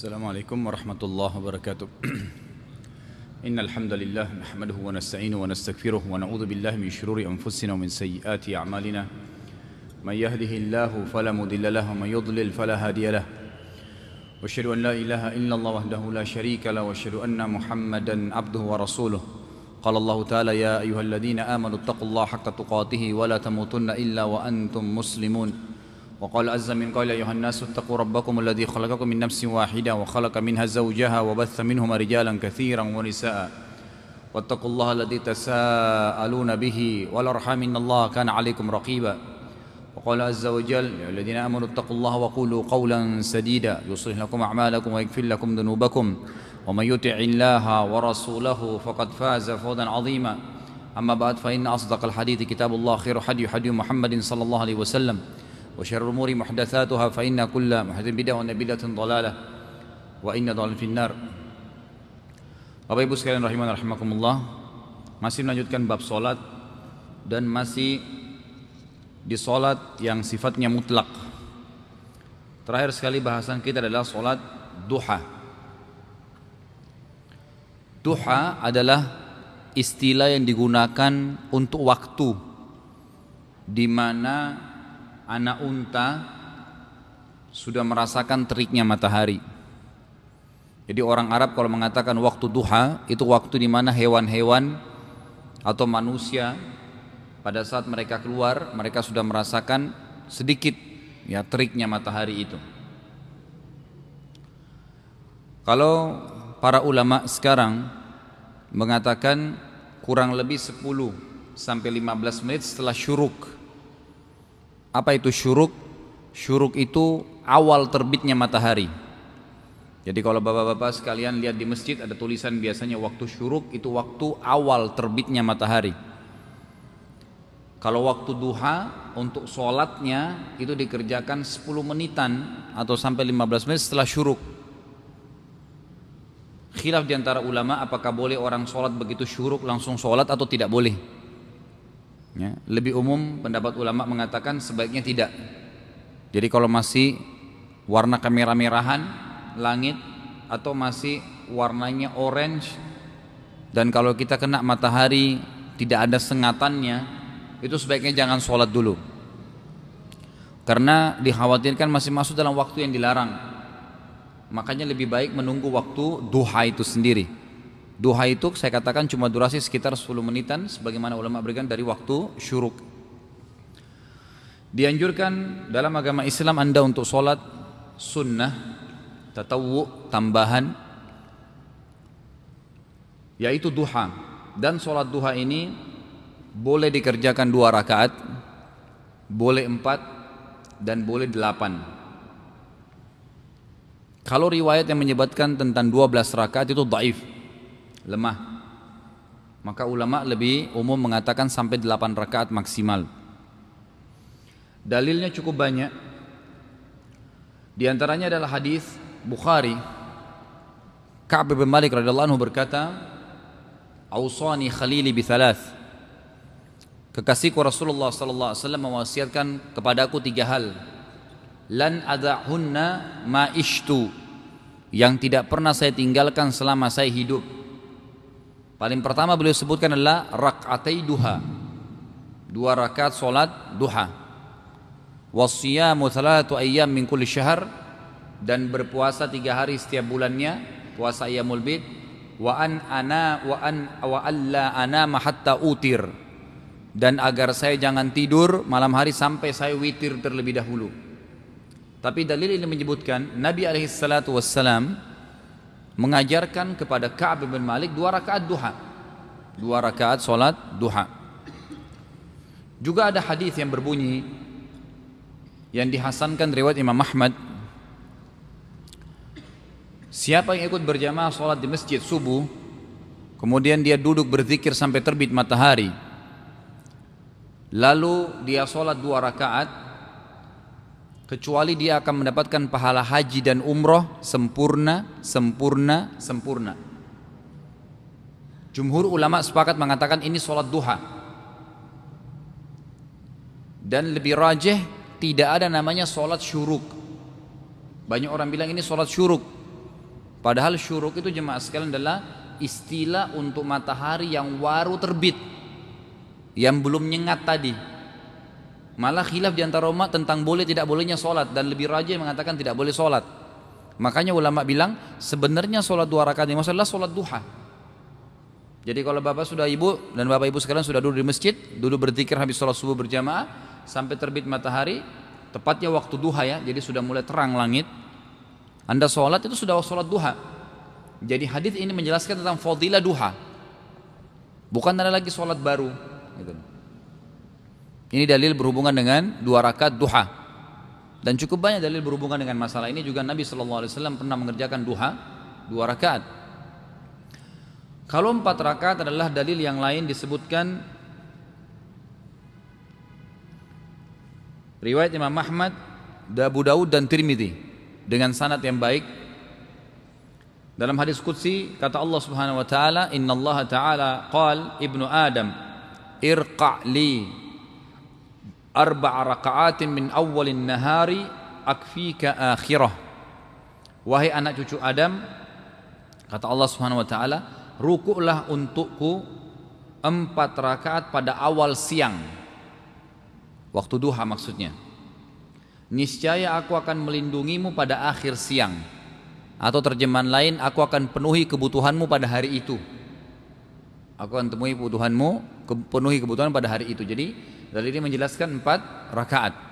السلام عليكم ورحمة الله وبركاته. إن الحمد لله نحمده ونستعينه ونستغفره ونعوذ بالله من شرور أنفسنا ومن سيئات أعمالنا. من يهده الله فلا مضل له ومن يضلل فلا هادي له. وأشهد أن لا إله إلا الله وحده لا شريك له وأشهد أن محمدا عبده ورسوله. قال الله تعالى يا أيها الذين آمنوا اتقوا الله حق تقاته ولا تموتن إلا وأنتم مسلمون. وقال عز من قال أيها الناس اتقوا ربكم الذي خلقكم من نفس واحدة وخلق منها زوجها وبث منهما رجالا كثيرا ونساء. واتقوا الله الذي تساءلون به والأرحام إن الله كان عليكم رقيبا. وقال عز وجل يا الذين آمنوا اتقوا الله وقولوا قولا سديدا. يصلح لكم أعمالكم ويغفر لكم ذنوبكم. ومن يطع الله ورسوله فقد فاز فوزا عظيما. أما بعد فإن أصدق الحديث كتاب الله خير حدي حدي محمد صلى الله عليه وسلم. وشر الأمور محدثاتها فإن كل محدث بدعة وأن بدعة ضلالة وإن ضلال في النار Bapak Ibu sekalian rahiman rahimakumullah Masih melanjutkan bab solat Dan masih di solat yang sifatnya mutlak Terakhir sekali bahasan kita adalah solat duha Duha adalah istilah yang digunakan untuk waktu di mana anak unta sudah merasakan teriknya matahari. Jadi orang Arab kalau mengatakan waktu duha itu waktu di mana hewan-hewan atau manusia pada saat mereka keluar mereka sudah merasakan sedikit ya teriknya matahari itu. Kalau para ulama sekarang mengatakan kurang lebih 10 sampai 15 menit setelah syuruk. Apa itu syuruk? Syuruk itu awal terbitnya matahari. Jadi kalau bapak-bapak sekalian lihat di masjid ada tulisan biasanya waktu syuruk itu waktu awal terbitnya matahari. Kalau waktu duha untuk sholatnya itu dikerjakan 10 menitan atau sampai 15 menit setelah syuruk. Khilaf di antara ulama apakah boleh orang sholat begitu syuruk langsung sholat atau tidak boleh. Ya, lebih umum pendapat ulama mengatakan sebaiknya tidak. Jadi kalau masih warna kemerah-merahan langit atau masih warnanya orange dan kalau kita kena matahari tidak ada sengatannya itu sebaiknya jangan sholat dulu. Karena dikhawatirkan masih masuk dalam waktu yang dilarang. Makanya lebih baik menunggu waktu duha itu sendiri duha itu saya katakan cuma durasi sekitar 10 menitan sebagaimana ulama berikan dari waktu syuruk. Dianjurkan dalam agama Islam anda untuk sholat sunnah tatawu tambahan yaitu duha. Dan sholat duha ini boleh dikerjakan dua rakaat boleh empat dan boleh delapan. Kalau riwayat yang menyebutkan tentang 12 rakaat itu daif lemah. Maka ulama lebih umum mengatakan sampai 8 rakaat maksimal. Dalilnya cukup banyak. Di antaranya adalah hadis Bukhari. Ka'ab bin Malik radhiyallahu anhu berkata Ausani khalili bi thalath. Kekasihku Rasulullah sallallahu alaihi wasallam mewasiatkan kepadaku tiga hal. Lan adahunna ma ishtu. Yang tidak pernah saya tinggalkan selama saya hidup paling pertama beliau sebutkan adalah rakaatai duha. Dua rakaat solat duha. Wasiyamu thalathatu ayyam min kulli syahr. Dan berpuasa tiga hari setiap bulannya. Puasa ayyamul bid. Wa an ana wa an wa alla anama hatta utir. Dan agar saya jangan tidur malam hari sampai saya witir terlebih dahulu. Tapi dalil ini menyebutkan Nabi alaihi salatu wassalam mengajarkan kepada Ka'ab bin Malik dua rakaat duha. Dua rakaat solat duha. Juga ada hadis yang berbunyi yang dihasankan riwayat Imam Ahmad. Siapa yang ikut berjamaah sholat di masjid subuh Kemudian dia duduk berzikir sampai terbit matahari Lalu dia sholat dua rakaat Kecuali dia akan mendapatkan pahala haji dan umroh Sempurna, sempurna, sempurna Jumhur ulama sepakat mengatakan ini sholat duha Dan lebih rajih tidak ada namanya sholat syuruk Banyak orang bilang ini sholat syuruk Padahal syuruk itu jemaah sekalian adalah istilah untuk matahari yang baru terbit. Yang belum nyengat tadi. Malah khilaf di antara umat tentang boleh tidak bolehnya sholat dan lebih rajin mengatakan tidak boleh sholat. Makanya ulama bilang sebenarnya sholat dua rakaat ini maksudnya sholat duha. Jadi kalau bapak sudah ibu dan bapak ibu sekalian sudah duduk di masjid, duduk berzikir habis sholat subuh berjamaah sampai terbit matahari, tepatnya waktu duha ya, jadi sudah mulai terang langit. Anda sholat itu sudah sholat duha. Jadi hadis ini menjelaskan tentang fadilah duha. Bukan ada lagi sholat baru. Gitu. Ini dalil berhubungan dengan dua rakaat duha. Dan cukup banyak dalil berhubungan dengan masalah ini juga Nabi SAW pernah mengerjakan duha dua rakaat. Kalau empat rakaat adalah dalil yang lain disebutkan riwayat Imam Ahmad, Abu Daud dan Tirmidzi dengan sanad yang baik. Dalam hadis qudsi kata Allah Subhanahu wa taala, "Inna Allah taala qal ibnu Adam irqa' li arba' raka'atin min awwalin nahari akfika akhirah." Wahai anak cucu Adam, kata Allah Subhanahu wa taala, rukuklah untukku empat rakaat pada awal siang. Waktu duha maksudnya. Niscaya aku akan melindungimu pada akhir siang. Atau terjemahan lain aku akan penuhi kebutuhanmu pada hari itu. Aku akan temui kebutuhanmu penuhi kebutuhan pada hari itu. Jadi dari ini menjelaskan empat rakaat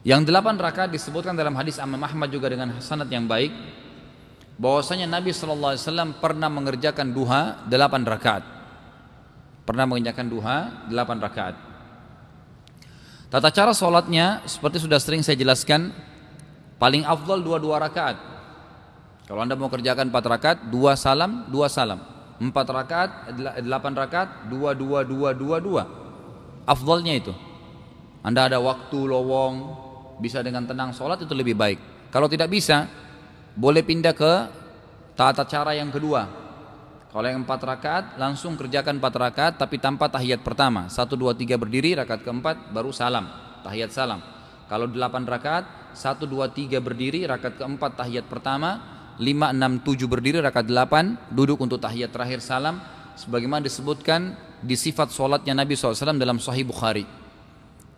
yang delapan rakaat disebutkan dalam hadis Imam Ahmad juga dengan sanad yang baik bahwasanya Nabi SAW pernah mengerjakan duha delapan rakaat. Pernah mengerjakan duha delapan rakaat. Tata cara sholatnya seperti sudah sering saya jelaskan, paling afdal dua-dua rakaat. Kalau anda mau kerjakan empat rakaat, dua salam, dua salam. Empat rakaat, delapan rakaat, dua, dua, dua, dua, dua. Afdalnya itu. Anda ada waktu lowong, bisa dengan tenang sholat itu lebih baik. Kalau tidak bisa, boleh pindah ke tata cara yang kedua. Kalau yang empat rakaat langsung kerjakan empat rakaat tapi tanpa tahiyat pertama. Satu dua tiga berdiri rakaat keempat baru salam tahiyat salam. Kalau delapan rakaat satu dua tiga berdiri rakaat keempat tahiyat pertama. Lima enam tujuh berdiri rakaat delapan duduk untuk tahiyat terakhir salam. Sebagaimana disebutkan di sifat solatnya Nabi SAW dalam Sahih Bukhari.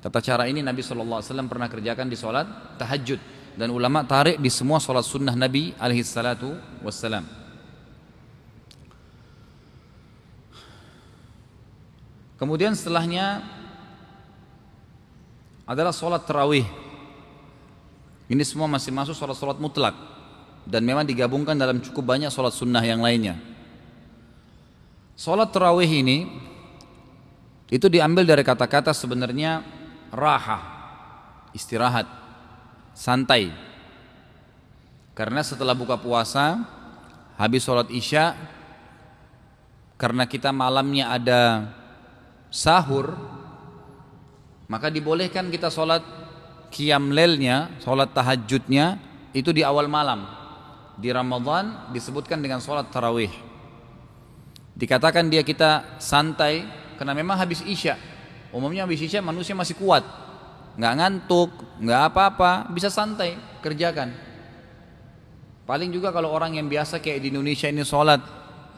Tata cara ini Nabi SAW pernah kerjakan di solat tahajud dan ulama tarik di semua sholat sunnah Nabi alaihi salatu wassalam. Kemudian setelahnya adalah sholat terawih. Ini semua masih masuk sholat-sholat mutlak dan memang digabungkan dalam cukup banyak sholat sunnah yang lainnya. Sholat terawih ini itu diambil dari kata-kata sebenarnya raha, istirahat santai. Karena setelah buka puasa habis sholat isya karena kita malamnya ada sahur maka dibolehkan kita sholat qiyam lelnya sholat tahajudnya itu di awal malam. Di Ramadan disebutkan dengan sholat tarawih. Dikatakan dia kita santai karena memang habis isya umumnya habis isya manusia masih kuat nggak ngantuk, nggak apa-apa, bisa santai kerjakan. Paling juga kalau orang yang biasa kayak di Indonesia ini sholat,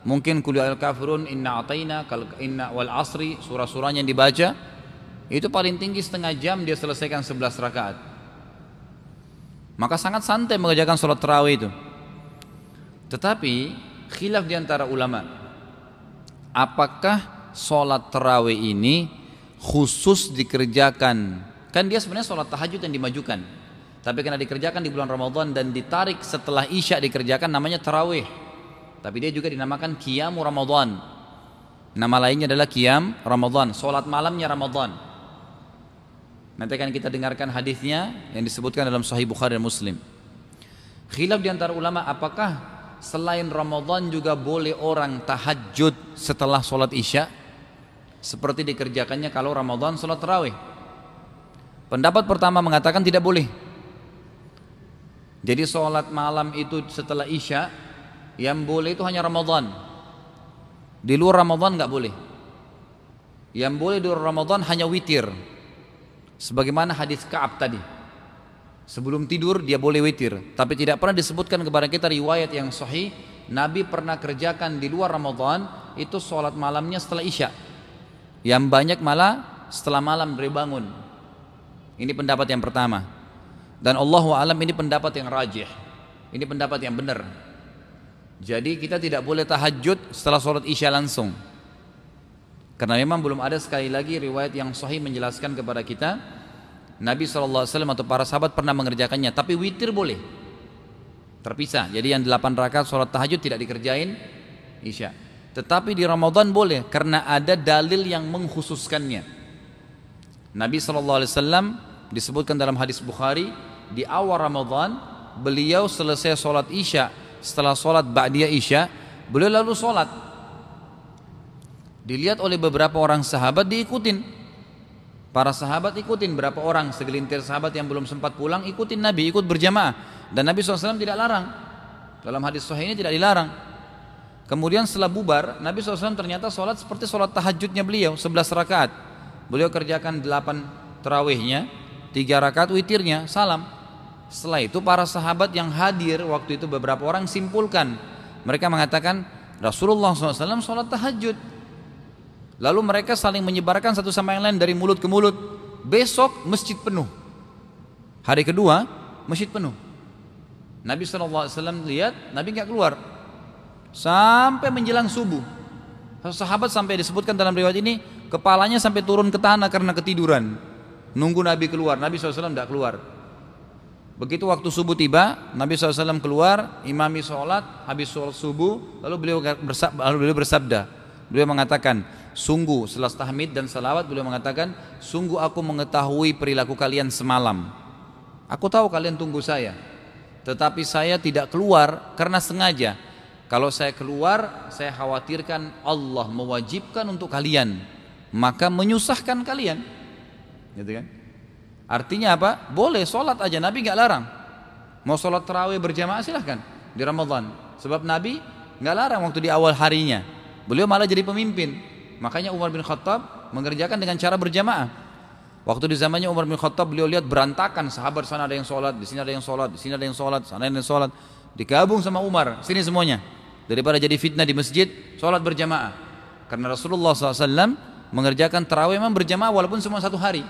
mungkin kuliah al kafirun, inna ataina, inna wal asri, surah-surahnya yang dibaca, itu paling tinggi setengah jam dia selesaikan 11 rakaat. Maka sangat santai mengerjakan sholat terawih itu. Tetapi khilaf di antara ulama, apakah sholat terawih ini khusus dikerjakan Kan dia sebenarnya sholat tahajud yang dimajukan. Tapi karena dikerjakan di bulan Ramadan dan ditarik setelah Isya dikerjakan namanya tarawih. Tapi dia juga dinamakan Qiyamu Ramadan. Nama lainnya adalah Qiyam Ramadan, sholat malamnya Ramadan. Nanti akan kita dengarkan hadisnya yang disebutkan dalam Sahih Bukhari dan Muslim. Khilaf di antara ulama apakah selain Ramadan juga boleh orang tahajud setelah sholat Isya seperti dikerjakannya kalau Ramadan sholat tarawih. Pendapat pertama mengatakan tidak boleh. Jadi sholat malam itu setelah Isya yang boleh itu hanya Ramadan. Di luar Ramadan nggak boleh. Yang boleh di luar Ramadan hanya witir. Sebagaimana hadis Kaab tadi. Sebelum tidur dia boleh witir, tapi tidak pernah disebutkan kepada kita riwayat yang sahih Nabi pernah kerjakan di luar Ramadan itu sholat malamnya setelah isya. Yang banyak malah setelah malam bangun. Ini pendapat yang pertama. Dan Allah alam ini pendapat yang rajih. Ini pendapat yang benar. Jadi kita tidak boleh tahajud setelah sholat isya langsung. Karena memang belum ada sekali lagi riwayat yang sahih menjelaskan kepada kita Nabi SAW atau para sahabat pernah mengerjakannya tapi witir boleh terpisah jadi yang 8 rakaat sholat tahajud tidak dikerjain isya tetapi di Ramadan boleh karena ada dalil yang mengkhususkannya. Nabi SAW disebutkan dalam hadis Bukhari di awal Ramadan beliau selesai sholat isya. Setelah sholat ba'diyah isya beliau lalu sholat dilihat oleh beberapa orang sahabat diikutin. Para sahabat ikutin berapa orang segelintir sahabat yang belum sempat pulang ikutin Nabi ikut berjamaah. Dan Nabi SAW tidak larang. Dalam hadis sahih ini tidak dilarang kemudian setelah bubar Nabi SAW ternyata sholat seperti sholat tahajudnya beliau 11 rakaat beliau kerjakan 8 terawihnya 3 rakaat witirnya salam setelah itu para sahabat yang hadir waktu itu beberapa orang simpulkan mereka mengatakan Rasulullah SAW sholat tahajud Lalu mereka saling menyebarkan satu sama yang lain dari mulut ke mulut. Besok masjid penuh. Hari kedua masjid penuh. Nabi SAW lihat, Nabi nggak keluar. Sampai menjelang subuh. Sahabat sampai disebutkan dalam riwayat ini, kepalanya sampai turun ke tanah karena ketiduran. Nunggu Nabi keluar, Nabi SAW tidak keluar. Begitu waktu subuh tiba, Nabi SAW keluar, imami sholat, habis sholat subuh, lalu beliau bersabda, lalu beliau bersabda, beliau mengatakan, Sungguh setelah tahmid dan salawat beliau mengatakan Sungguh aku mengetahui perilaku kalian semalam Aku tahu kalian tunggu saya Tetapi saya tidak keluar karena sengaja Kalau saya keluar saya khawatirkan Allah mewajibkan untuk kalian Maka menyusahkan kalian gitu kan? Artinya apa? Boleh sholat aja Nabi nggak larang Mau sholat terawih berjamaah silahkan Di Ramadan Sebab Nabi nggak larang waktu di awal harinya Beliau malah jadi pemimpin Makanya Umar bin Khattab mengerjakan dengan cara berjamaah. Waktu di zamannya Umar bin Khattab beliau lihat berantakan sahabat sana ada yang sholat, di sini ada yang sholat, di sini ada yang sholat, sana ada yang sholat. Digabung sama Umar, sini semuanya. Daripada jadi fitnah di masjid, sholat berjamaah. Karena Rasulullah SAW mengerjakan terawih memang berjamaah walaupun semua satu hari.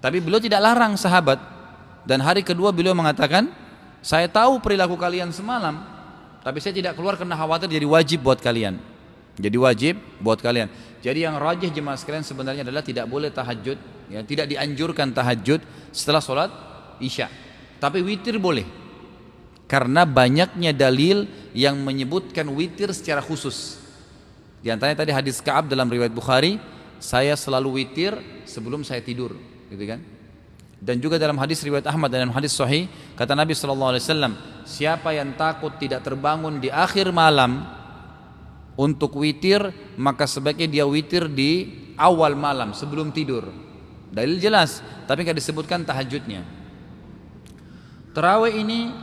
Tapi beliau tidak larang sahabat. Dan hari kedua beliau mengatakan, saya tahu perilaku kalian semalam, tapi saya tidak keluar karena khawatir jadi wajib buat kalian. Jadi wajib buat kalian. Jadi yang rajih jemaah sekalian sebenarnya adalah tidak boleh tahajud, ya, tidak dianjurkan tahajud setelah sholat isya. Tapi witir boleh. Karena banyaknya dalil yang menyebutkan witir secara khusus. Di antaranya tadi hadis Ka'ab dalam riwayat Bukhari, saya selalu witir sebelum saya tidur, gitu kan? Dan juga dalam hadis riwayat Ahmad dan dalam hadis sahih kata Nabi wasallam, siapa yang takut tidak terbangun di akhir malam untuk witir maka sebaiknya dia witir di awal malam sebelum tidur dalil jelas tapi nggak disebutkan tahajudnya terawih ini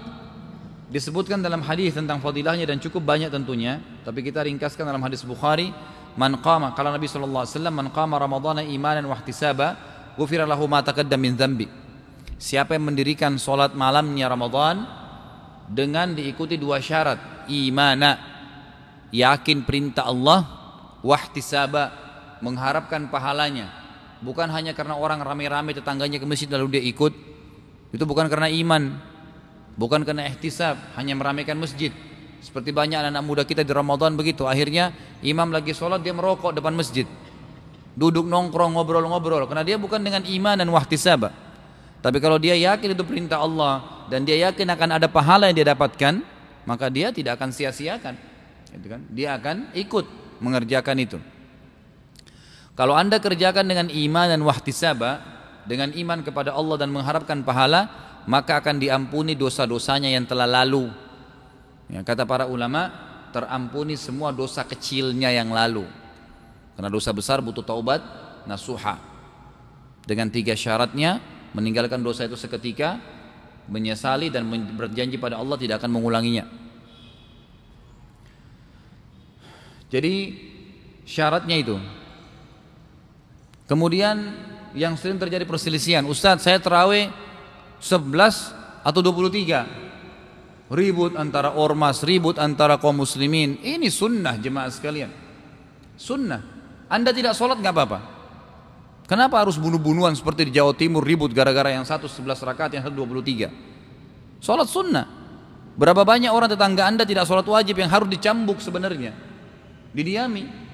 disebutkan dalam hadis tentang fadilahnya dan cukup banyak tentunya tapi kita ringkaskan dalam hadis Bukhari man qama kalau Nabi sallallahu alaihi wasallam man qama ramadhana imanan wa ihtisaba ghufira lahu ma taqaddam min dzambi siapa yang mendirikan salat malamnya Ramadan dengan diikuti dua syarat imana yakin perintah Allah wahtisaba mengharapkan pahalanya. Bukan hanya karena orang ramai-ramai tetangganya ke masjid lalu dia ikut itu bukan karena iman bukan karena ihtisab hanya meramaikan masjid. Seperti banyak anak-anak muda kita di Ramadan begitu. Akhirnya imam lagi sholat dia merokok depan masjid. Duduk nongkrong ngobrol-ngobrol. Karena dia bukan dengan iman dan wahtisab. Tapi kalau dia yakin itu perintah Allah dan dia yakin akan ada pahala yang dia dapatkan maka dia tidak akan sia-siakan. Gitu kan? Dia akan ikut mengerjakan itu. Kalau Anda kerjakan dengan iman dan wahtisaba, dengan iman kepada Allah dan mengharapkan pahala, maka akan diampuni dosa-dosanya yang telah lalu. Ya, kata para ulama, terampuni semua dosa kecilnya yang lalu. Karena dosa besar butuh taubat nasuha. Dengan tiga syaratnya, meninggalkan dosa itu seketika, menyesali dan berjanji pada Allah tidak akan mengulanginya. Jadi syaratnya itu. Kemudian yang sering terjadi perselisihan, Ustadz saya terawih 11 atau 23 ribut antara ormas ribut antara kaum muslimin. Ini sunnah jemaah sekalian. Sunnah. Anda tidak sholat nggak apa-apa. Kenapa harus bunuh-bunuhan seperti di Jawa Timur ribut gara-gara yang satu 11 rakaat yang satu 23 sholat sunnah. Berapa banyak orang tetangga anda tidak sholat wajib yang harus dicambuk sebenarnya? Didiami.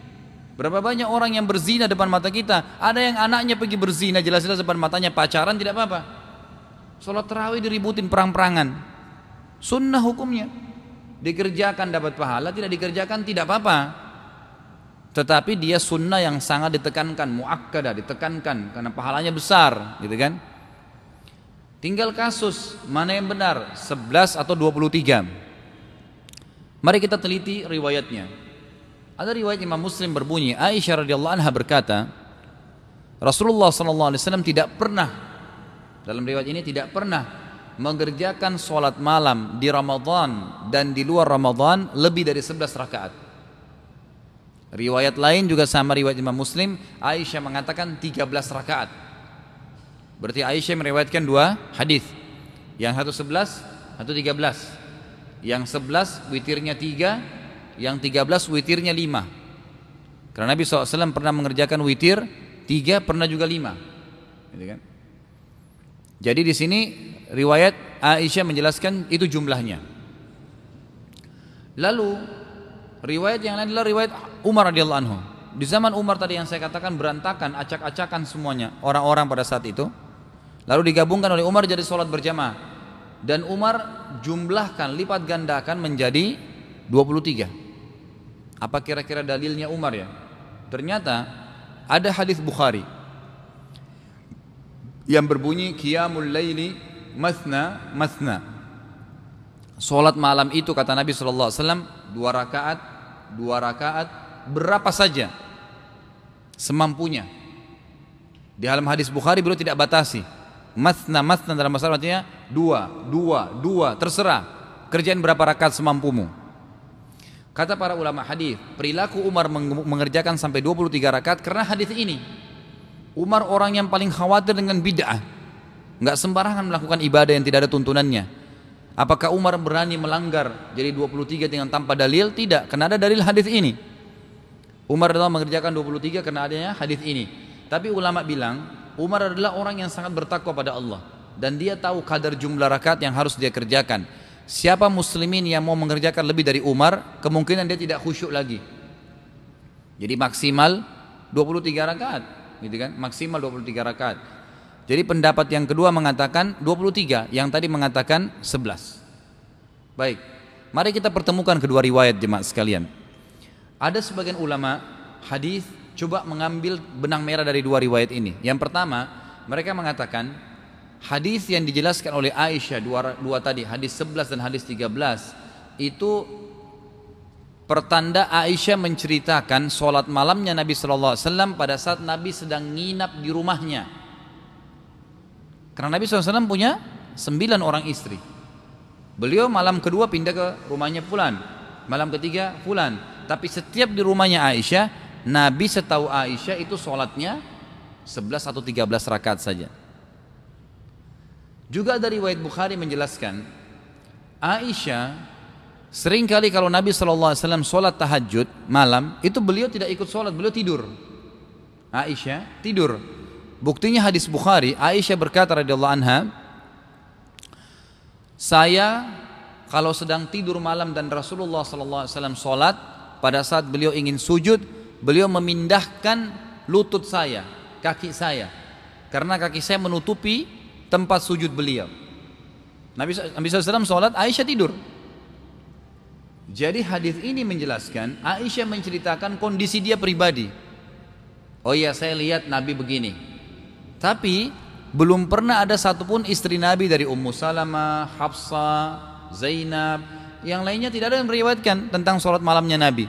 Berapa banyak orang yang berzina depan mata kita? Ada yang anaknya pergi berzina jelas-jelas depan matanya pacaran tidak apa-apa Sholat terawih diributin perang-perangan. Sunnah hukumnya. Dikerjakan dapat pahala Tidak dikerjakan tidak apa-apa. Tetapi dia sunnah yang sangat ditekankan Muakkadah ditekankan Karena pahalanya besar gitu kan? Tinggal kasus Mana yang benar? 11 atau 23 Mari kita teliti riwayatnya. Ada riwayat Imam Muslim berbunyi Aisyah radhiyallahu anha berkata Rasulullah sallallahu alaihi wasallam tidak pernah dalam riwayat ini tidak pernah mengerjakan sholat malam di Ramadan dan di luar Ramadan lebih dari 11 rakaat. Riwayat lain juga sama riwayat Imam Muslim, Aisyah mengatakan 13 rakaat. Berarti Aisyah meriwayatkan dua hadis. Yang satu 11, satu 13. Yang 11 witirnya 3, yang 13 witirnya 5 karena Nabi SAW pernah mengerjakan witir 3 pernah juga 5 gitu kan? Jadi di sini riwayat Aisyah menjelaskan itu jumlahnya. Lalu riwayat yang lain adalah riwayat Umar radhiyallahu anhu. Di zaman Umar tadi yang saya katakan berantakan acak-acakan semuanya orang-orang pada saat itu. Lalu digabungkan oleh Umar jadi sholat berjamaah. Dan Umar jumlahkan lipat gandakan menjadi 23 apa kira-kira dalilnya Umar ya? Ternyata ada hadis Bukhari yang berbunyi qiyamul laili masna masna. Salat malam itu kata Nabi sallallahu alaihi wasallam dua rakaat, dua rakaat berapa saja semampunya. Di dalam hadis Bukhari beliau tidak batasi. Masna masna dalam bahasa artinya dua, dua, dua, terserah. Kerjaan berapa rakaat semampumu. Kata para ulama hadis, perilaku Umar mengerjakan sampai 23 rakaat karena hadis ini. Umar orang yang paling khawatir dengan bid'ah. Enggak sembarangan melakukan ibadah yang tidak ada tuntunannya. Apakah Umar berani melanggar jadi 23 dengan tanpa dalil? Tidak, karena ada dalil hadis ini. Umar adalah mengerjakan 23 karena adanya hadis ini. Tapi ulama bilang, Umar adalah orang yang sangat bertakwa pada Allah dan dia tahu kadar jumlah rakaat yang harus dia kerjakan. Siapa muslimin yang mau mengerjakan lebih dari Umar, kemungkinan dia tidak khusyuk lagi. Jadi maksimal 23 rakaat, gitu kan? Maksimal 23 rakaat. Jadi pendapat yang kedua mengatakan 23, yang tadi mengatakan 11. Baik. Mari kita pertemukan kedua riwayat jemaat sekalian. Ada sebagian ulama hadis coba mengambil benang merah dari dua riwayat ini. Yang pertama, mereka mengatakan hadis yang dijelaskan oleh Aisyah dua, dua tadi hadis 11 dan hadis 13 itu pertanda Aisyah menceritakan sholat malamnya Nabi SAW pada saat Nabi sedang nginap di rumahnya. Karena Nabi SAW punya sembilan orang istri. Beliau malam kedua pindah ke rumahnya Fulan malam ketiga Fulan. Tapi setiap di rumahnya Aisyah Nabi setahu Aisyah itu sholatnya 11 atau 13 rakaat saja. Juga dari riwayat Bukhari menjelaskan Aisyah sering kali kalau Nabi SAW sholat tahajud malam itu beliau tidak ikut sholat beliau tidur Aisyah tidur buktinya hadis Bukhari Aisyah berkata radhiyallahu anha saya kalau sedang tidur malam dan Rasulullah SAW sholat pada saat beliau ingin sujud beliau memindahkan lutut saya kaki saya karena kaki saya menutupi tempat sujud beliau. Nabi, SAW sholat, Aisyah tidur. Jadi hadis ini menjelaskan Aisyah menceritakan kondisi dia pribadi. Oh iya saya lihat Nabi begini. Tapi belum pernah ada satupun istri Nabi dari Ummu Salamah, Hafsah, Zainab, yang lainnya tidak ada yang meriwayatkan tentang sholat malamnya Nabi.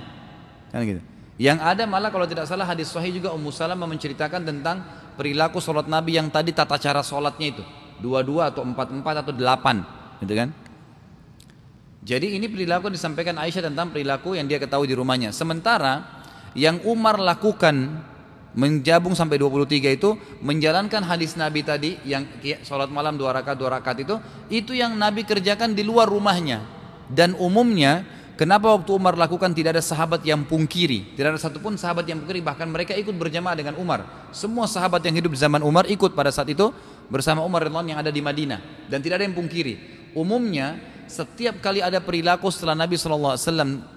Kan gitu. Yang ada malah kalau tidak salah hadis sahih juga Ummu Salamah menceritakan tentang perilaku sholat Nabi yang tadi tata cara sholatnya itu dua-dua atau empat-empat atau delapan gitu kan jadi ini perilaku yang disampaikan Aisyah tentang perilaku yang dia ketahui di rumahnya. Sementara yang Umar lakukan menjabung sampai 23 itu menjalankan hadis Nabi tadi yang sholat malam dua rakaat dua rakaat itu itu yang Nabi kerjakan di luar rumahnya. Dan umumnya kenapa waktu Umar lakukan tidak ada sahabat yang pungkiri? Tidak ada satupun sahabat yang pungkiri. Bahkan mereka ikut berjamaah dengan Umar. Semua sahabat yang hidup zaman Umar ikut pada saat itu bersama Umar yang ada di Madinah. Dan tidak ada yang pungkiri. Umumnya setiap kali ada perilaku setelah Nabi SAW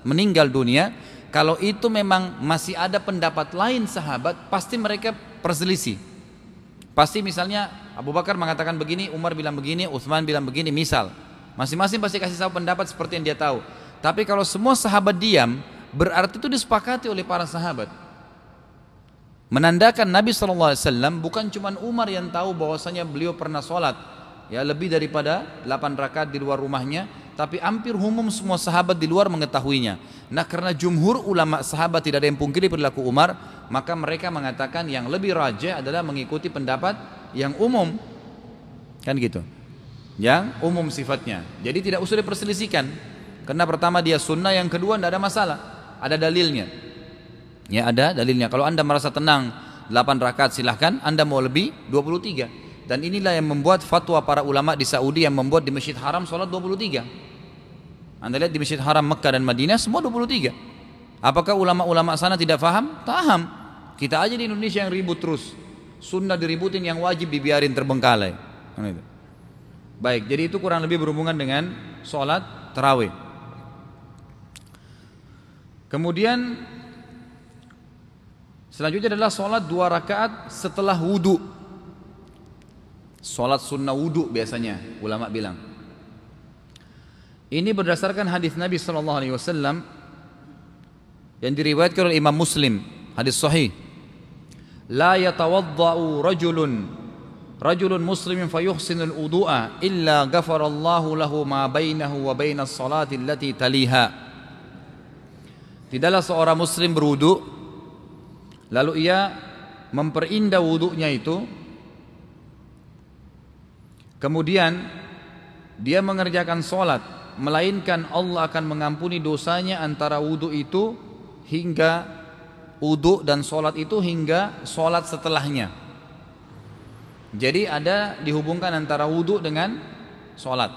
meninggal dunia kalau itu memang masih ada pendapat lain sahabat, pasti mereka perselisih. Pasti misalnya Abu Bakar mengatakan begini, Umar bilang begini, Uthman bilang begini, misal. Masing-masing pasti kasih tahu pendapat seperti yang dia tahu. Tapi kalau semua sahabat diam, berarti itu disepakati oleh para sahabat. Menandakan Nabi SAW bukan cuma Umar yang tahu bahwasanya beliau pernah sholat. Ya lebih daripada 8 rakaat di luar rumahnya tapi hampir umum semua sahabat di luar mengetahuinya. Nah karena jumhur ulama sahabat tidak ada yang pungkiri perilaku Umar, maka mereka mengatakan yang lebih raja adalah mengikuti pendapat yang umum. Kan gitu. Yang umum sifatnya. Jadi tidak usah diperselisihkan. Karena pertama dia sunnah, yang kedua tidak ada masalah. Ada dalilnya. Ya ada dalilnya. Kalau anda merasa tenang 8 rakaat silahkan, anda mau lebih 23. Dan inilah yang membuat fatwa para ulama di Saudi yang membuat di Masjid Haram sholat 23. Anda lihat di Masjid Haram Mekah dan Madinah semua 23. Apakah ulama-ulama sana tidak faham? Paham. Kita aja di Indonesia yang ribut terus. Sunnah diributin yang wajib dibiarin terbengkalai. Kan Baik, jadi itu kurang lebih berhubungan dengan sholat terawih. Kemudian selanjutnya adalah sholat dua rakaat setelah wudhu. Salat sunnah wudhu biasanya ulama bilang. Ini berdasarkan hadis Nabi Shallallahu Alaihi Wasallam yang diriwayatkan oleh Imam Muslim hadis sahih. La yatawaddau rajulun rajulun muslimin fayuhsinul wudu'a illa ghafarallahu lahu ma bainahu wa bainas salati allati taliha. Tidaklah seorang muslim berwudu lalu ia memperindah wudunya itu Kemudian dia mengerjakan sholat Melainkan Allah akan mengampuni dosanya antara wudhu itu Hingga wudhu dan sholat itu hingga sholat setelahnya. Jadi ada dihubungkan antara wudhu dengan sholat.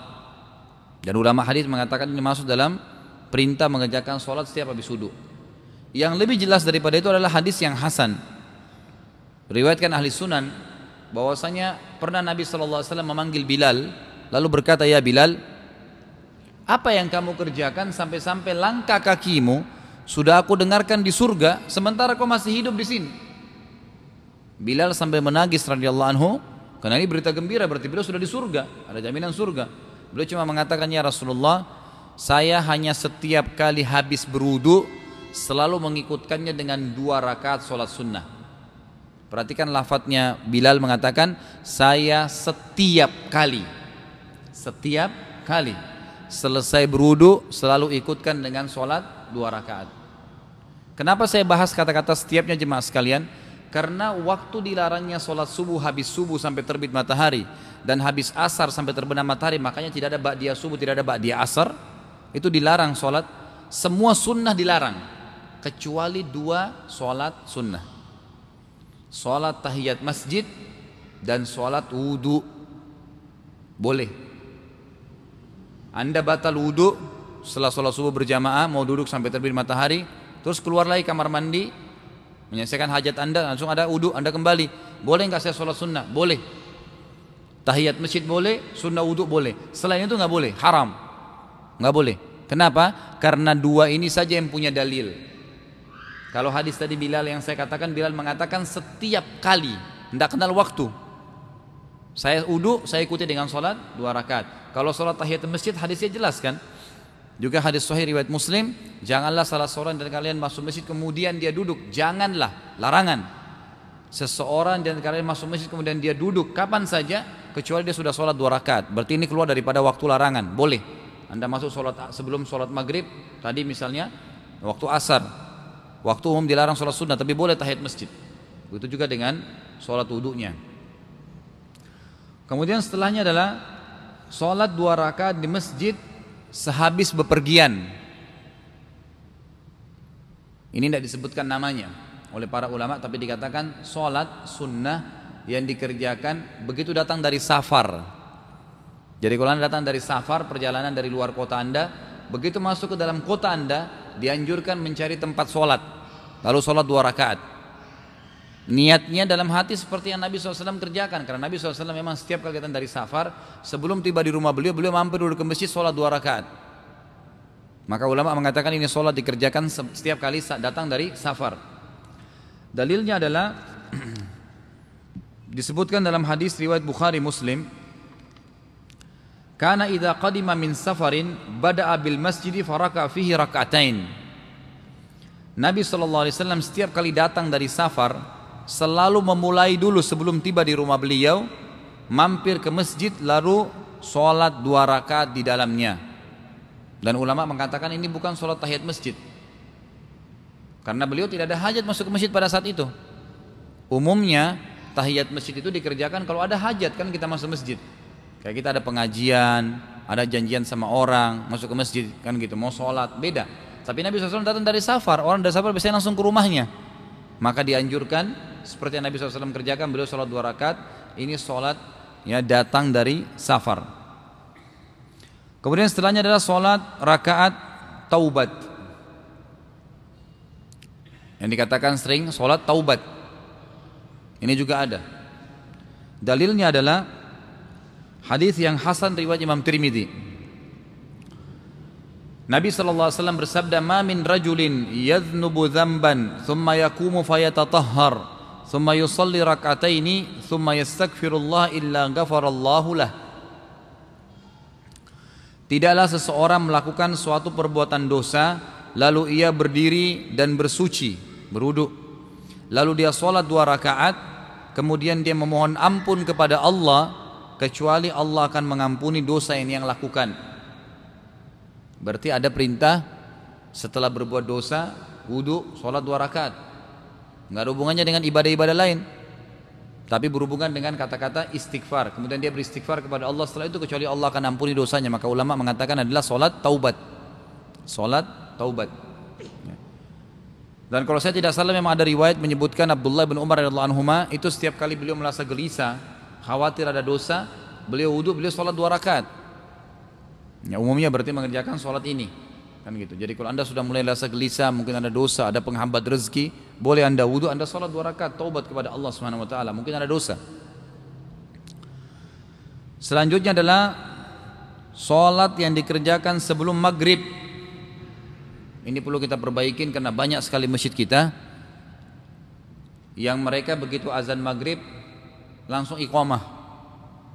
Dan ulama hadis mengatakan ini masuk dalam perintah mengerjakan sholat setiap habis wudhu Yang lebih jelas daripada itu adalah hadis yang hasan. Riwayatkan ahli sunan bahwasanya pernah Nabi SAW memanggil Bilal lalu berkata ya Bilal apa yang kamu kerjakan sampai-sampai langkah kakimu sudah aku dengarkan di surga sementara kau masih hidup di sini? Bilal sampai menangis radhiyallahu anhu karena ini berita gembira berarti beliau sudah di surga ada jaminan surga. Beliau cuma mengatakan ya Rasulullah saya hanya setiap kali habis berwudu selalu mengikutkannya dengan dua rakaat sholat sunnah Perhatikan lafadznya Bilal mengatakan saya setiap kali setiap kali selesai berudu selalu ikutkan dengan sholat dua rakaat. Kenapa saya bahas kata-kata setiapnya jemaah sekalian? Karena waktu dilarangnya sholat subuh habis subuh sampai terbit matahari dan habis asar sampai terbenam matahari makanya tidak ada ba'diyah subuh tidak ada ba'diyah asar itu dilarang sholat semua sunnah dilarang kecuali dua sholat sunnah Sholat tahiyat masjid dan sholat wudhu boleh. Anda batal wudhu setelah sholat subuh berjamaah mau duduk sampai terbit matahari, terus keluar lagi kamar mandi, menyelesaikan hajat Anda langsung ada wudhu Anda kembali. Boleh nggak saya sholat sunnah? Boleh. Tahiyat masjid boleh, sunnah wudhu boleh. Selain itu nggak boleh, haram, nggak boleh. Kenapa? Karena dua ini saja yang punya dalil. Kalau hadis tadi Bilal yang saya katakan Bilal mengatakan setiap kali tidak kenal waktu. Saya udu, saya ikuti dengan sholat dua rakaat. Kalau sholat tahiyat masjid hadisnya jelas kan? Juga hadis sahih riwayat Muslim, janganlah salah seorang dari kalian masuk masjid kemudian dia duduk. Janganlah, larangan. Seseorang dari kalian masuk masjid kemudian dia duduk kapan saja kecuali dia sudah sholat dua rakaat. Berarti ini keluar daripada waktu larangan. Boleh. Anda masuk sholat sebelum sholat maghrib tadi misalnya waktu asar Waktu umum dilarang sholat sunnah tapi boleh tahiyat masjid. Begitu juga dengan sholat wudhunya. Kemudian setelahnya adalah sholat dua rakaat di masjid sehabis bepergian. Ini tidak disebutkan namanya. oleh para ulama tapi dikatakan sholat sunnah yang dikerjakan begitu datang dari safar. Jadi kalau anda datang dari safar perjalanan dari luar kota anda, begitu masuk ke dalam kota anda dianjurkan mencari tempat sholat, lalu sholat dua rakaat. Niatnya dalam hati seperti yang Nabi SAW kerjakan Karena Nabi SAW memang setiap kali datang dari safar Sebelum tiba di rumah beliau Beliau mampir dulu ke masjid sholat dua rakaat Maka ulama mengatakan ini sholat dikerjakan setiap kali datang dari safar Dalilnya adalah Disebutkan dalam hadis riwayat Bukhari Muslim Karena idha qadima min safarin Bada'a bil masjidi faraka fihi raka'atain Nabi SAW setiap kali datang dari safar selalu memulai dulu sebelum tiba di rumah beliau mampir ke masjid lalu sholat dua rakaat di dalamnya. Dan ulama mengatakan ini bukan sholat tahiyat masjid. Karena beliau tidak ada hajat masuk ke masjid pada saat itu. Umumnya tahiyat masjid itu dikerjakan kalau ada hajat kan kita masuk masjid kayak kita ada pengajian ada janjian sama orang masuk ke masjid kan gitu. Mau sholat beda. Tapi Nabi SAW datang dari safar. Orang dari safar biasanya langsung ke rumahnya. Maka dianjurkan seperti yang Nabi SAW kerjakan beliau sholat dua rakaat ini sholat ya datang dari safar. Kemudian setelahnya adalah sholat rakaat taubat. Yang dikatakan sering sholat taubat. Ini juga ada. Dalilnya adalah hadis yang Hasan riwayat Imam Tirmidzi Nabi SAW bersabda, "Ma min rajulin yadhnubu dhanban thumma yakumu fayatatahhar thumma yusalli rak'ataini thumma yastaghfirullah illa ghafarallahu lah." Tidaklah seseorang melakukan suatu perbuatan dosa lalu ia berdiri dan bersuci, beruduk. Lalu dia sholat dua rakaat, kemudian dia memohon ampun kepada Allah kecuali Allah akan mengampuni dosa yang yang lakukan. Berarti ada perintah setelah berbuat dosa, wudhu, sholat dua rakaat. Nggak ada hubungannya dengan ibadah-ibadah lain. Tapi berhubungan dengan kata-kata istighfar. Kemudian dia beristighfar kepada Allah setelah itu kecuali Allah akan ampuni dosanya. Maka ulama mengatakan adalah sholat taubat. Sholat taubat. Ya. Dan kalau saya tidak salah memang ada riwayat menyebutkan Abdullah bin Umar radhiyallahu anhu itu setiap kali beliau merasa gelisah, khawatir ada dosa, beliau wudhu, beliau sholat dua rakaat. Ya, umumnya berarti mengerjakan sholat ini kan gitu. Jadi kalau anda sudah mulai rasa gelisah, mungkin ada dosa, ada penghambat rezeki, boleh anda wudhu, anda sholat dua rakaat, taubat kepada Allah Subhanahu Wa Taala. Mungkin ada dosa. Selanjutnya adalah sholat yang dikerjakan sebelum maghrib. Ini perlu kita perbaikin karena banyak sekali masjid kita yang mereka begitu azan maghrib langsung iqamah,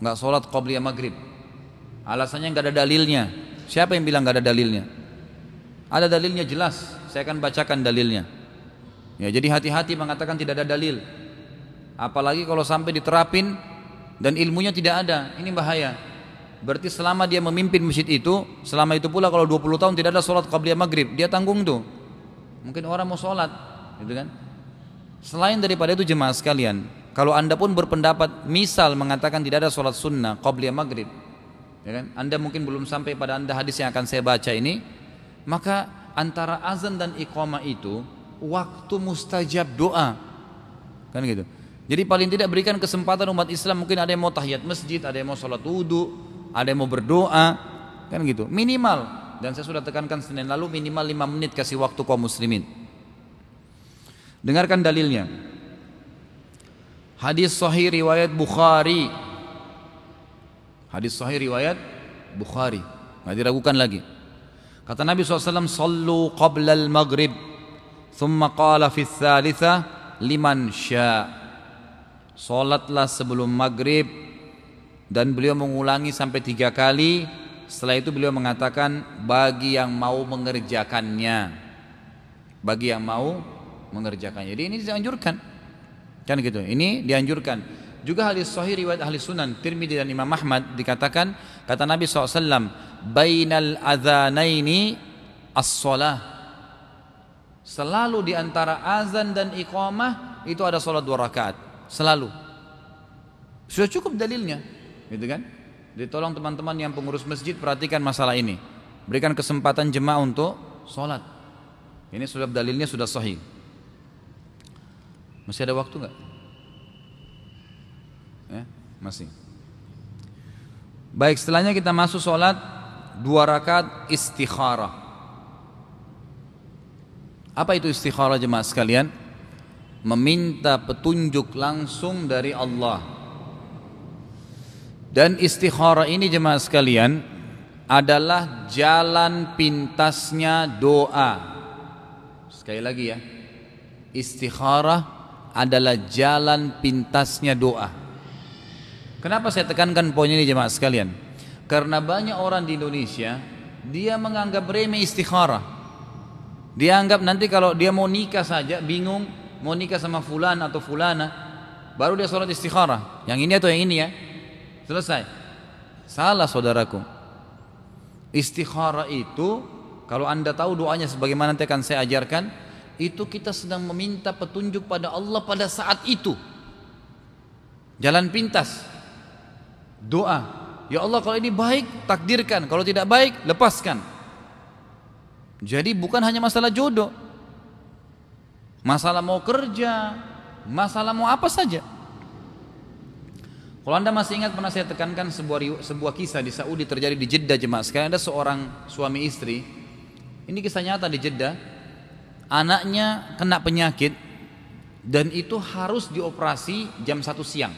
nggak sholat qabliyah maghrib. Alasannya nggak ada dalilnya. Siapa yang bilang nggak ada dalilnya? Ada dalilnya jelas. Saya akan bacakan dalilnya. Ya, jadi hati-hati mengatakan tidak ada dalil. Apalagi kalau sampai diterapin dan ilmunya tidak ada, ini bahaya. Berarti selama dia memimpin masjid itu, selama itu pula kalau 20 tahun tidak ada sholat qabliyah maghrib, dia tanggung tuh. Mungkin orang mau sholat, gitu kan? Selain daripada itu jemaah sekalian, kalau anda pun berpendapat, misal mengatakan tidak ada sholat sunnah qabliyah maghrib, ya kan? Anda mungkin belum sampai pada anda hadis yang akan saya baca ini, maka antara azan dan iqamah itu waktu mustajab doa, kan gitu. Jadi paling tidak berikan kesempatan umat Islam mungkin ada yang mau tahiyat masjid, ada yang mau sholat wudhu, ada yang mau berdoa, kan gitu. Minimal dan saya sudah tekankan Senin lalu minimal 5 menit kasih waktu kaum muslimin. Dengarkan dalilnya. Hadis sahih riwayat Bukhari Hadis sahih riwayat Bukhari. Nggak diragukan lagi. Kata Nabi SAW, Sallu qabla al-maghrib. Thumma qala fi thalitha liman sya. Salatlah sebelum maghrib. Dan beliau mengulangi sampai tiga kali. Setelah itu beliau mengatakan, bagi yang mau mengerjakannya. Bagi yang mau mengerjakannya. Jadi ini dianjurkan. Kan gitu. Ini dianjurkan. Juga hadis sahih riwayat ahli sunan Tirmidzi dan Imam Ahmad dikatakan kata Nabi SAW bainal adzanaini as-salah. Selalu di antara azan dan iqamah itu ada salat dua rakaat. Selalu. Sudah cukup dalilnya. Gitu kan? Jadi tolong teman-teman yang pengurus masjid perhatikan masalah ini. Berikan kesempatan jemaah untuk sholat ini sudah dalilnya sudah sahih Masih ada waktu nggak? Ya, masih. Baik, setelahnya kita masuk sholat dua rakaat istikharah. Apa itu istikharah jemaah sekalian? Meminta petunjuk langsung dari Allah. Dan istikharah ini jemaah sekalian adalah jalan pintasnya doa. Sekali lagi ya. Istikharah adalah jalan pintasnya doa. Kenapa saya tekankan poin ini jemaah sekalian? Karena banyak orang di Indonesia dia menganggap remeh istikharah. Dia anggap nanti kalau dia mau nikah saja bingung mau nikah sama fulan atau fulana baru dia sholat istikharah. Yang ini atau yang ini ya? Selesai. Salah saudaraku. Istikharah itu kalau anda tahu doanya sebagaimana nanti akan saya ajarkan itu kita sedang meminta petunjuk pada Allah pada saat itu. Jalan pintas. Doa. Ya Allah kalau ini baik takdirkan. Kalau tidak baik lepaskan. Jadi bukan hanya masalah jodoh. Masalah mau kerja masalah mau apa saja. Kalau anda masih ingat pernah saya tekankan sebuah sebuah kisah di Saudi terjadi di Jeddah jemaah. Sekarang ada seorang suami istri. Ini kisah nyata di Jeddah anaknya kena penyakit dan itu harus dioperasi jam satu siang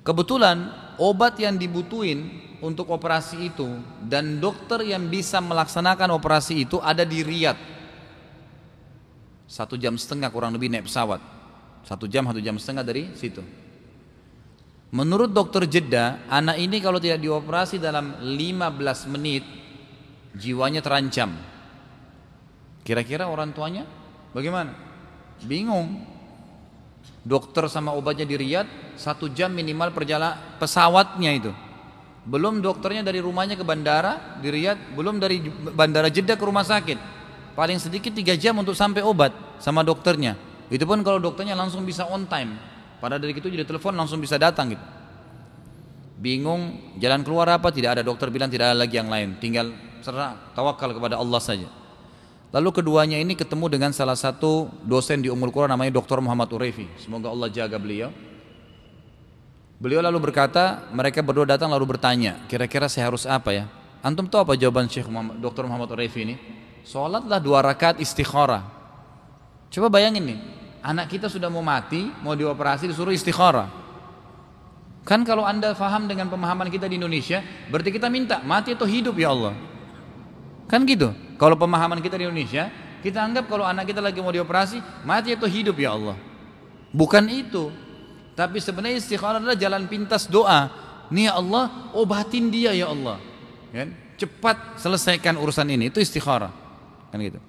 Kebetulan obat yang dibutuhin untuk operasi itu dan dokter yang bisa melaksanakan operasi itu ada di Riyadh. Satu jam setengah kurang lebih naik pesawat. Satu jam, satu jam setengah dari situ. Menurut dokter Jeddah, anak ini kalau tidak dioperasi dalam 15 menit, jiwanya terancam. Kira-kira orang tuanya? Bagaimana? Bingung. Dokter sama obatnya di Riyadh satu jam minimal perjalanan pesawatnya itu. Belum dokternya dari rumahnya ke bandara di Riyadh belum dari bandara Jeddah ke rumah sakit. Paling sedikit tiga jam untuk sampai obat sama dokternya. Itu pun kalau dokternya langsung bisa on time. Pada dari itu jadi telepon langsung bisa datang gitu. Bingung jalan keluar apa? Tidak ada dokter bilang tidak ada lagi yang lain. Tinggal serah tawakal kepada Allah saja Lalu keduanya ini ketemu dengan salah satu dosen di Umul Quran namanya Dr. Muhammad Urefi. Semoga Allah jaga beliau. Beliau lalu berkata, mereka berdua datang lalu bertanya, kira-kira saya harus apa ya? Antum tahu apa jawaban Syekh Muhammad, Dr. Muhammad Urefi ini? Sholatlah dua rakaat istikharah. Coba bayangin nih, anak kita sudah mau mati, mau dioperasi disuruh istikharah. Kan kalau anda faham dengan pemahaman kita di Indonesia, berarti kita minta mati atau hidup ya Allah. Kan gitu. Kalau pemahaman kita di Indonesia, kita anggap kalau anak kita lagi mau dioperasi, mati atau hidup ya Allah. Bukan itu. Tapi sebenarnya istikharah adalah jalan pintas doa. Nih ya Allah, obatin dia ya Allah. Kan? Cepat selesaikan urusan ini. Itu istikharah. Kan gitu.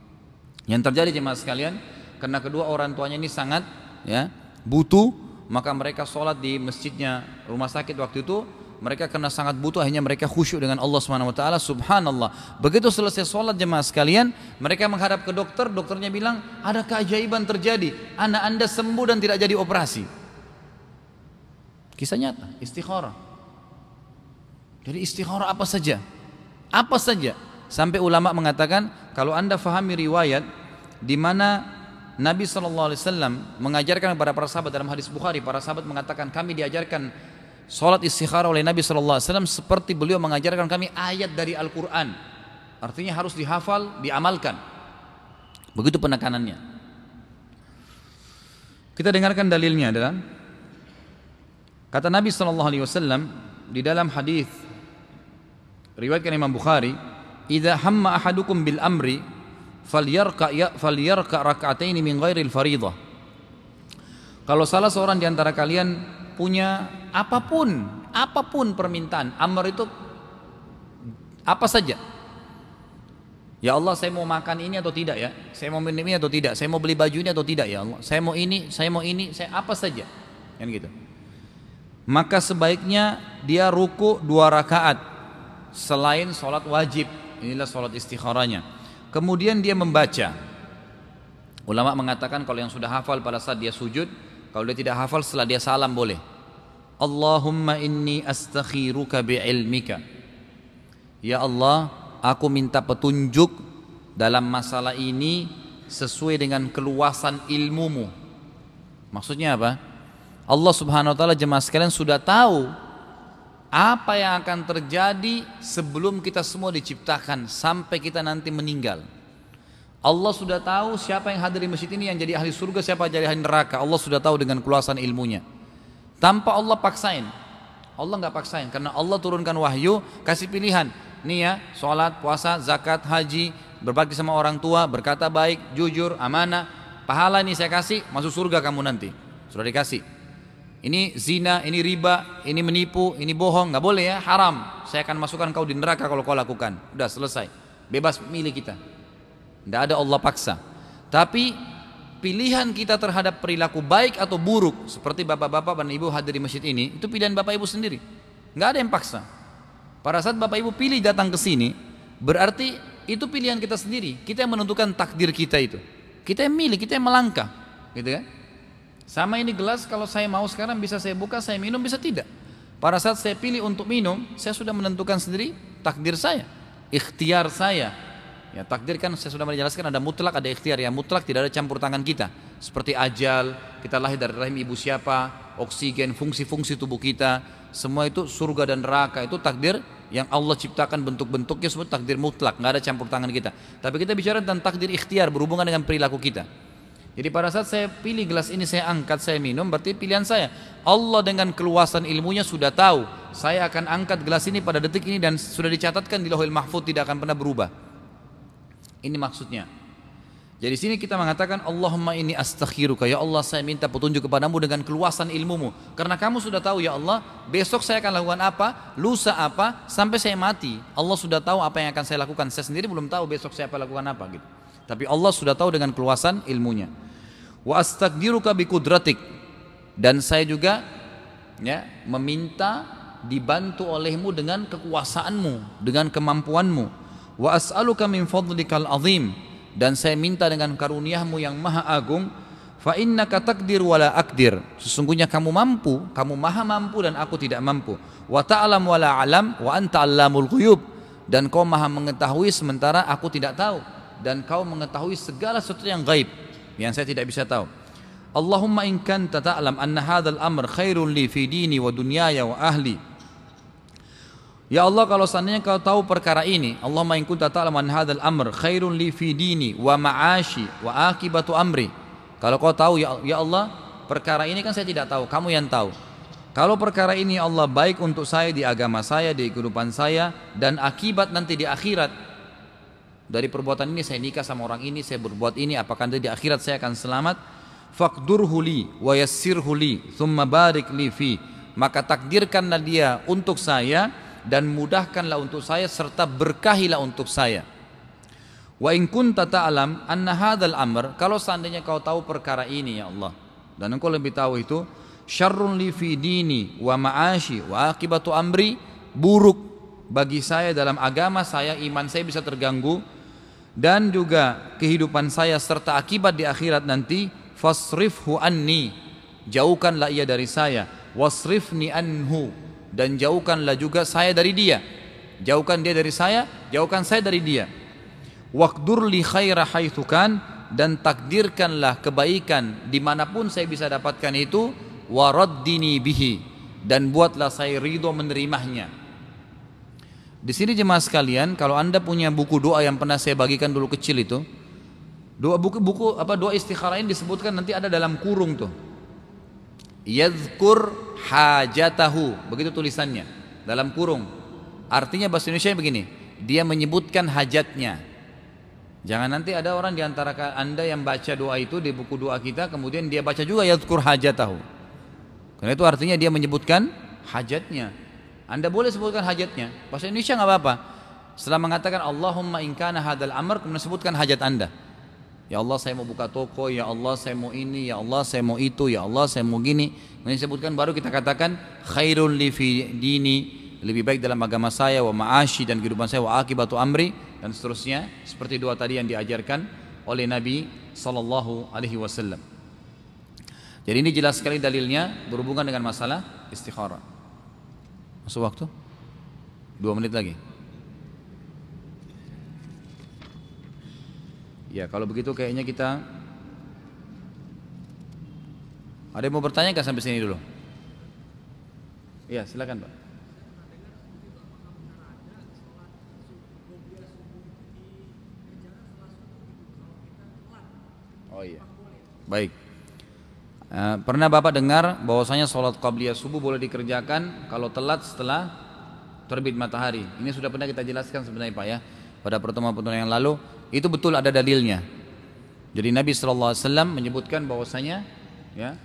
Yang terjadi jemaah sekalian, karena kedua orang tuanya ini sangat ya butuh, maka mereka sholat di masjidnya rumah sakit waktu itu mereka karena sangat butuh akhirnya mereka khusyuk dengan Allah Subhanahu wa taala. Subhanallah. Begitu selesai sholat jemaah sekalian mereka menghadap ke dokter. Dokternya bilang ada keajaiban terjadi. Anak anda sembuh dan tidak jadi operasi. Kisah nyata. Istikharah. Jadi istikharah apa saja? Apa saja? Sampai ulama mengatakan kalau anda fahami riwayat di mana Nabi SAW mengajarkan kepada para sahabat dalam hadis Bukhari, para sahabat mengatakan kami diajarkan Salat istikharah oleh Nabi Wasallam seperti beliau mengajarkan kami ayat dari Al-Quran. Artinya harus dihafal, diamalkan. Begitu penekanannya. Kita dengarkan dalilnya adalah kata Nabi Wasallam di dalam hadis riwayatkan Imam Bukhari, "Idza hamma ahadukum bil amri falyarka ya falyarka rak'ataini min ghairil fariḍah." Kalau salah seorang di antara kalian punya apa pun, apa pun permintaan. Amr itu apa saja. Ya Allah saya mau makan ini atau tidak ya? Saya mau minum ini atau tidak? Saya mau beli baju ini atau tidak ya Allah? Saya mau ini, saya mau ini, saya apa saja? Kan gitu. Maka sebaiknya dia ruku dua rakaat Selain sholat wajib. Inilah sholat istikharanya. Kemudian dia membaca. Ulama mengatakan kalau yang sudah hafal pada saat dia sujud Kalau dia tidak hafal setelah dia salam boleh Allahumma inni astakhiruka bi'ilmika Ya Allah aku minta petunjuk dalam masalah ini sesuai dengan keluasan ilmumu. Maksudnya apa? Allah Subhanahu wa taala jemaah sekalian sudah tahu apa yang akan terjadi sebelum kita semua diciptakan sampai kita nanti meninggal. Allah sudah tahu siapa yang hadir di masjid ini yang jadi ahli surga, siapa yang jadi ahli neraka. Allah sudah tahu dengan keluasan ilmunya. Tanpa Allah paksain. Allah nggak paksain karena Allah turunkan wahyu, kasih pilihan. Nih ya, sholat, puasa, zakat, haji, berbakti sama orang tua, berkata baik, jujur, amanah. Pahala ini saya kasih, masuk surga kamu nanti. Sudah dikasih. Ini zina, ini riba, ini menipu, ini bohong, nggak boleh ya, haram. Saya akan masukkan kau di neraka kalau kau lakukan. Udah selesai. Bebas milih kita. Tidak ada Allah paksa. Tapi pilihan kita terhadap perilaku baik atau buruk seperti bapak-bapak dan ibu hadir di masjid ini itu pilihan bapak ibu sendiri. Nggak ada yang paksa. Pada saat bapak ibu pilih datang ke sini, berarti itu pilihan kita sendiri. Kita yang menentukan takdir kita itu. Kita yang milih, kita yang melangkah, gitu kan? Sama ini gelas kalau saya mau sekarang bisa saya buka, saya minum bisa tidak. Pada saat saya pilih untuk minum, saya sudah menentukan sendiri takdir saya, ikhtiar saya. Ya takdir kan saya sudah menjelaskan ada mutlak, ada ikhtiar. Ya mutlak tidak ada campur tangan kita. Seperti ajal, kita lahir dari rahim ibu siapa, oksigen, fungsi-fungsi tubuh kita, semua itu surga dan neraka itu takdir yang Allah ciptakan bentuk-bentuknya semua takdir mutlak, nggak ada campur tangan kita. Tapi kita bicara tentang takdir ikhtiar berhubungan dengan perilaku kita. Jadi pada saat saya pilih gelas ini saya angkat saya minum berarti pilihan saya. Allah dengan keluasan ilmunya sudah tahu saya akan angkat gelas ini pada detik ini dan sudah dicatatkan di Lauhul Mahfuz tidak akan pernah berubah. Ini maksudnya. Jadi sini kita mengatakan Allahumma ini astakhiruka ya Allah saya minta petunjuk kepadamu dengan keluasan ilmumu karena kamu sudah tahu ya Allah besok saya akan lakukan apa lusa apa sampai saya mati Allah sudah tahu apa yang akan saya lakukan saya sendiri belum tahu besok saya akan lakukan apa gitu tapi Allah sudah tahu dengan keluasan ilmunya. Wa astaqdiruka kudratik dan saya juga ya meminta dibantu olehmu dengan kekuasaanmu, dengan kemampuanmu. Wa as'aluka min fadlikal azim. Dan saya minta dengan karuniamu yang maha agung fa innaka takdir wala akdir. Sesungguhnya kamu mampu kamu maha mampu dan aku tidak mampu. Wa ta'lam wala alam wa anta allamul ghuyub. Dan kau maha mengetahui sementara aku tidak tahu. Dan kau mengetahui segala sesuatu yang gaib yang saya tidak bisa tahu. Allahumma in kanta ta'lam anna hadzal amr khairun li fi dini wa dunyaya wa ahli. Ya Allah kalau seandainya kau tahu perkara ini, Allahumma in kunta ta'lam anna hadzal amr khairun li fi dini wa ma'ashi wa akibatu amri. Kalau kau tahu ya, ya Allah, perkara ini kan saya tidak tahu, kamu yang tahu. Kalau perkara ini ya Allah baik untuk saya di agama saya, di kehidupan saya dan akibat nanti di akhirat dari perbuatan ini saya nikah sama orang ini, saya berbuat ini, apakah nanti di akhirat saya akan selamat? Fakdurhu li wa yassirhu li, thumma barik li fi. Maka takdirkanlah dia untuk saya dan mudahkanlah untuk saya serta berkahilah untuk saya. Wa in kunta ta'lam anna hadzal amr, kalau seandainya kau tahu perkara ini ya Allah, dan engkau lebih tahu itu, syarrun li fi dini wa ma'ashi wa akibatu amri, buruk bagi saya dalam agama saya, iman saya bisa terganggu, dan juga kehidupan saya serta akibat di akhirat nanti fasrifhu anni jauhkanlah ia dari saya wasrifni anhu dan jauhkanlah juga saya dari dia. Jauhkan dia dari saya jauhkan saya dari dia. Waqdur li khaira haitsukan dan takdirkanlah kebaikan di mana pun saya bisa dapatkan itu waraddini bihi dan buatlah saya ridho menerimanya. Di sini jemaah sekalian, kalau anda punya buku doa yang pernah saya bagikan dulu kecil itu, doa buku buku apa doa istikharah ini disebutkan nanti ada dalam kurung tuh. Yadhkur hajatahu, begitu tulisannya dalam kurung. Artinya bahasa Indonesia begini, dia menyebutkan hajatnya. Jangan nanti ada orang di antara anda yang baca doa itu di buku doa kita, kemudian dia baca juga yadhkur hajatahu. Karena itu artinya dia menyebutkan hajatnya. Anda boleh sebutkan hajatnya. Bahasa Indonesia nggak apa-apa. Setelah mengatakan Allahumma inkana hadal amr, kemudian sebutkan hajat Anda. Ya Allah saya mau buka toko, ya Allah saya mau ini, ya Allah saya mau itu, ya Allah saya mau gini. Kemudian sebutkan baru kita katakan khairul li fi dini, lebih baik dalam agama saya wa ma'ashi dan kehidupan saya wa akibatu amri dan seterusnya seperti dua tadi yang diajarkan oleh Nabi sallallahu alaihi wasallam. Jadi ini jelas sekali dalilnya berhubungan dengan masalah istikharah. Masuk waktu? Dua menit lagi. Ya, kalau begitu kayaknya kita Ada yang mau bertanya kan sampai sini dulu? Iya, silakan, Pak. Oh iya. Baik. Uh, pernah Bapak dengar bahwasanya sholat qabliyah subuh boleh dikerjakan kalau telat setelah terbit matahari. Ini sudah pernah kita jelaskan sebenarnya Pak ya pada pertemuan-pertemuan yang lalu. Itu betul ada dalilnya. Jadi Nabi SAW menyebutkan bahwasanya ya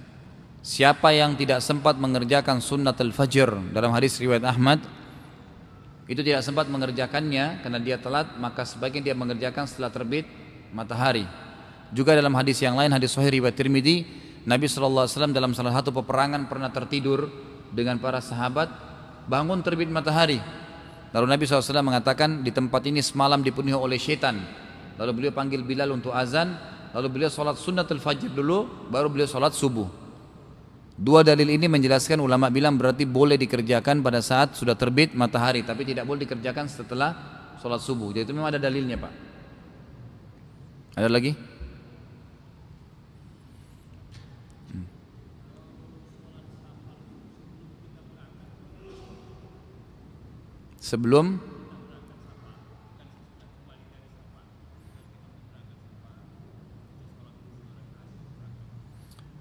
siapa yang tidak sempat mengerjakan sunnat al-fajr dalam hadis riwayat Ahmad itu tidak sempat mengerjakannya karena dia telat maka sebaiknya dia mengerjakan setelah terbit matahari. Juga dalam hadis yang lain hadis sahih riwayat Tirmidzi Nabi SAW dalam salah satu peperangan pernah tertidur dengan para sahabat bangun terbit matahari lalu Nabi SAW mengatakan di tempat ini semalam dipenuhi oleh syaitan lalu beliau panggil Bilal untuk azan. Lalu beliau sholat sunnatul fajr dulu baru beliau sholat subuh. Dua dalil ini menjelaskan ulama bilang berarti boleh dikerjakan pada saat sudah terbit matahari tapi tidak boleh dikerjakan setelah sholat subuh. Jadi itu memang ada dalilnya pak. Ada lagi? sebelum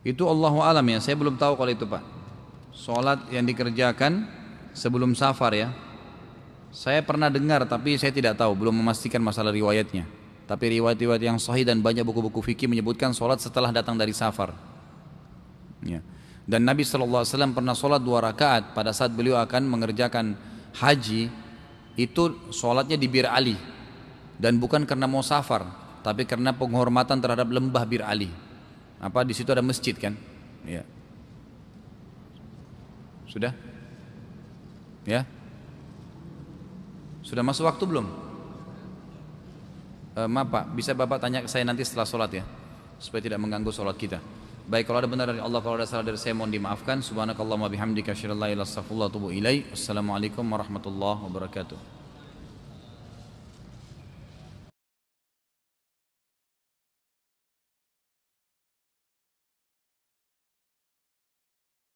itu Allahu alam ya. Saya belum tahu kalau itu Pak. Sholat yang dikerjakan sebelum safar ya. Saya pernah dengar tapi saya tidak tahu. Belum memastikan masalah riwayatnya. Tapi riwayat-riwayat yang sahih dan banyak buku-buku fikih menyebutkan sholat setelah datang dari safar. Ya. dan Nabi SAW pernah sholat dua rakaat. Pada saat beliau akan mengerjakan haji itu sholatnya di Bir Ali. Dan bukan karena mau safar tapi karena penghormatan terhadap lembah Bir Ali apa di situ ada masjid kan? Ya sudah? Ya? Sudah masuk waktu belum? E, maaf pak. Bisa bapak tanya ke saya nanti setelah sholat ya? Supaya tidak mengganggu sholat kita. Baik kalau ada benar dari Allah kalau ada salah dari saya mohon dimaafkan. Subhanakallahumma bihamdika asyhadu an la ilaha illa anta ilaik. Assalamualaikum warahmatullahi wabarakatuh.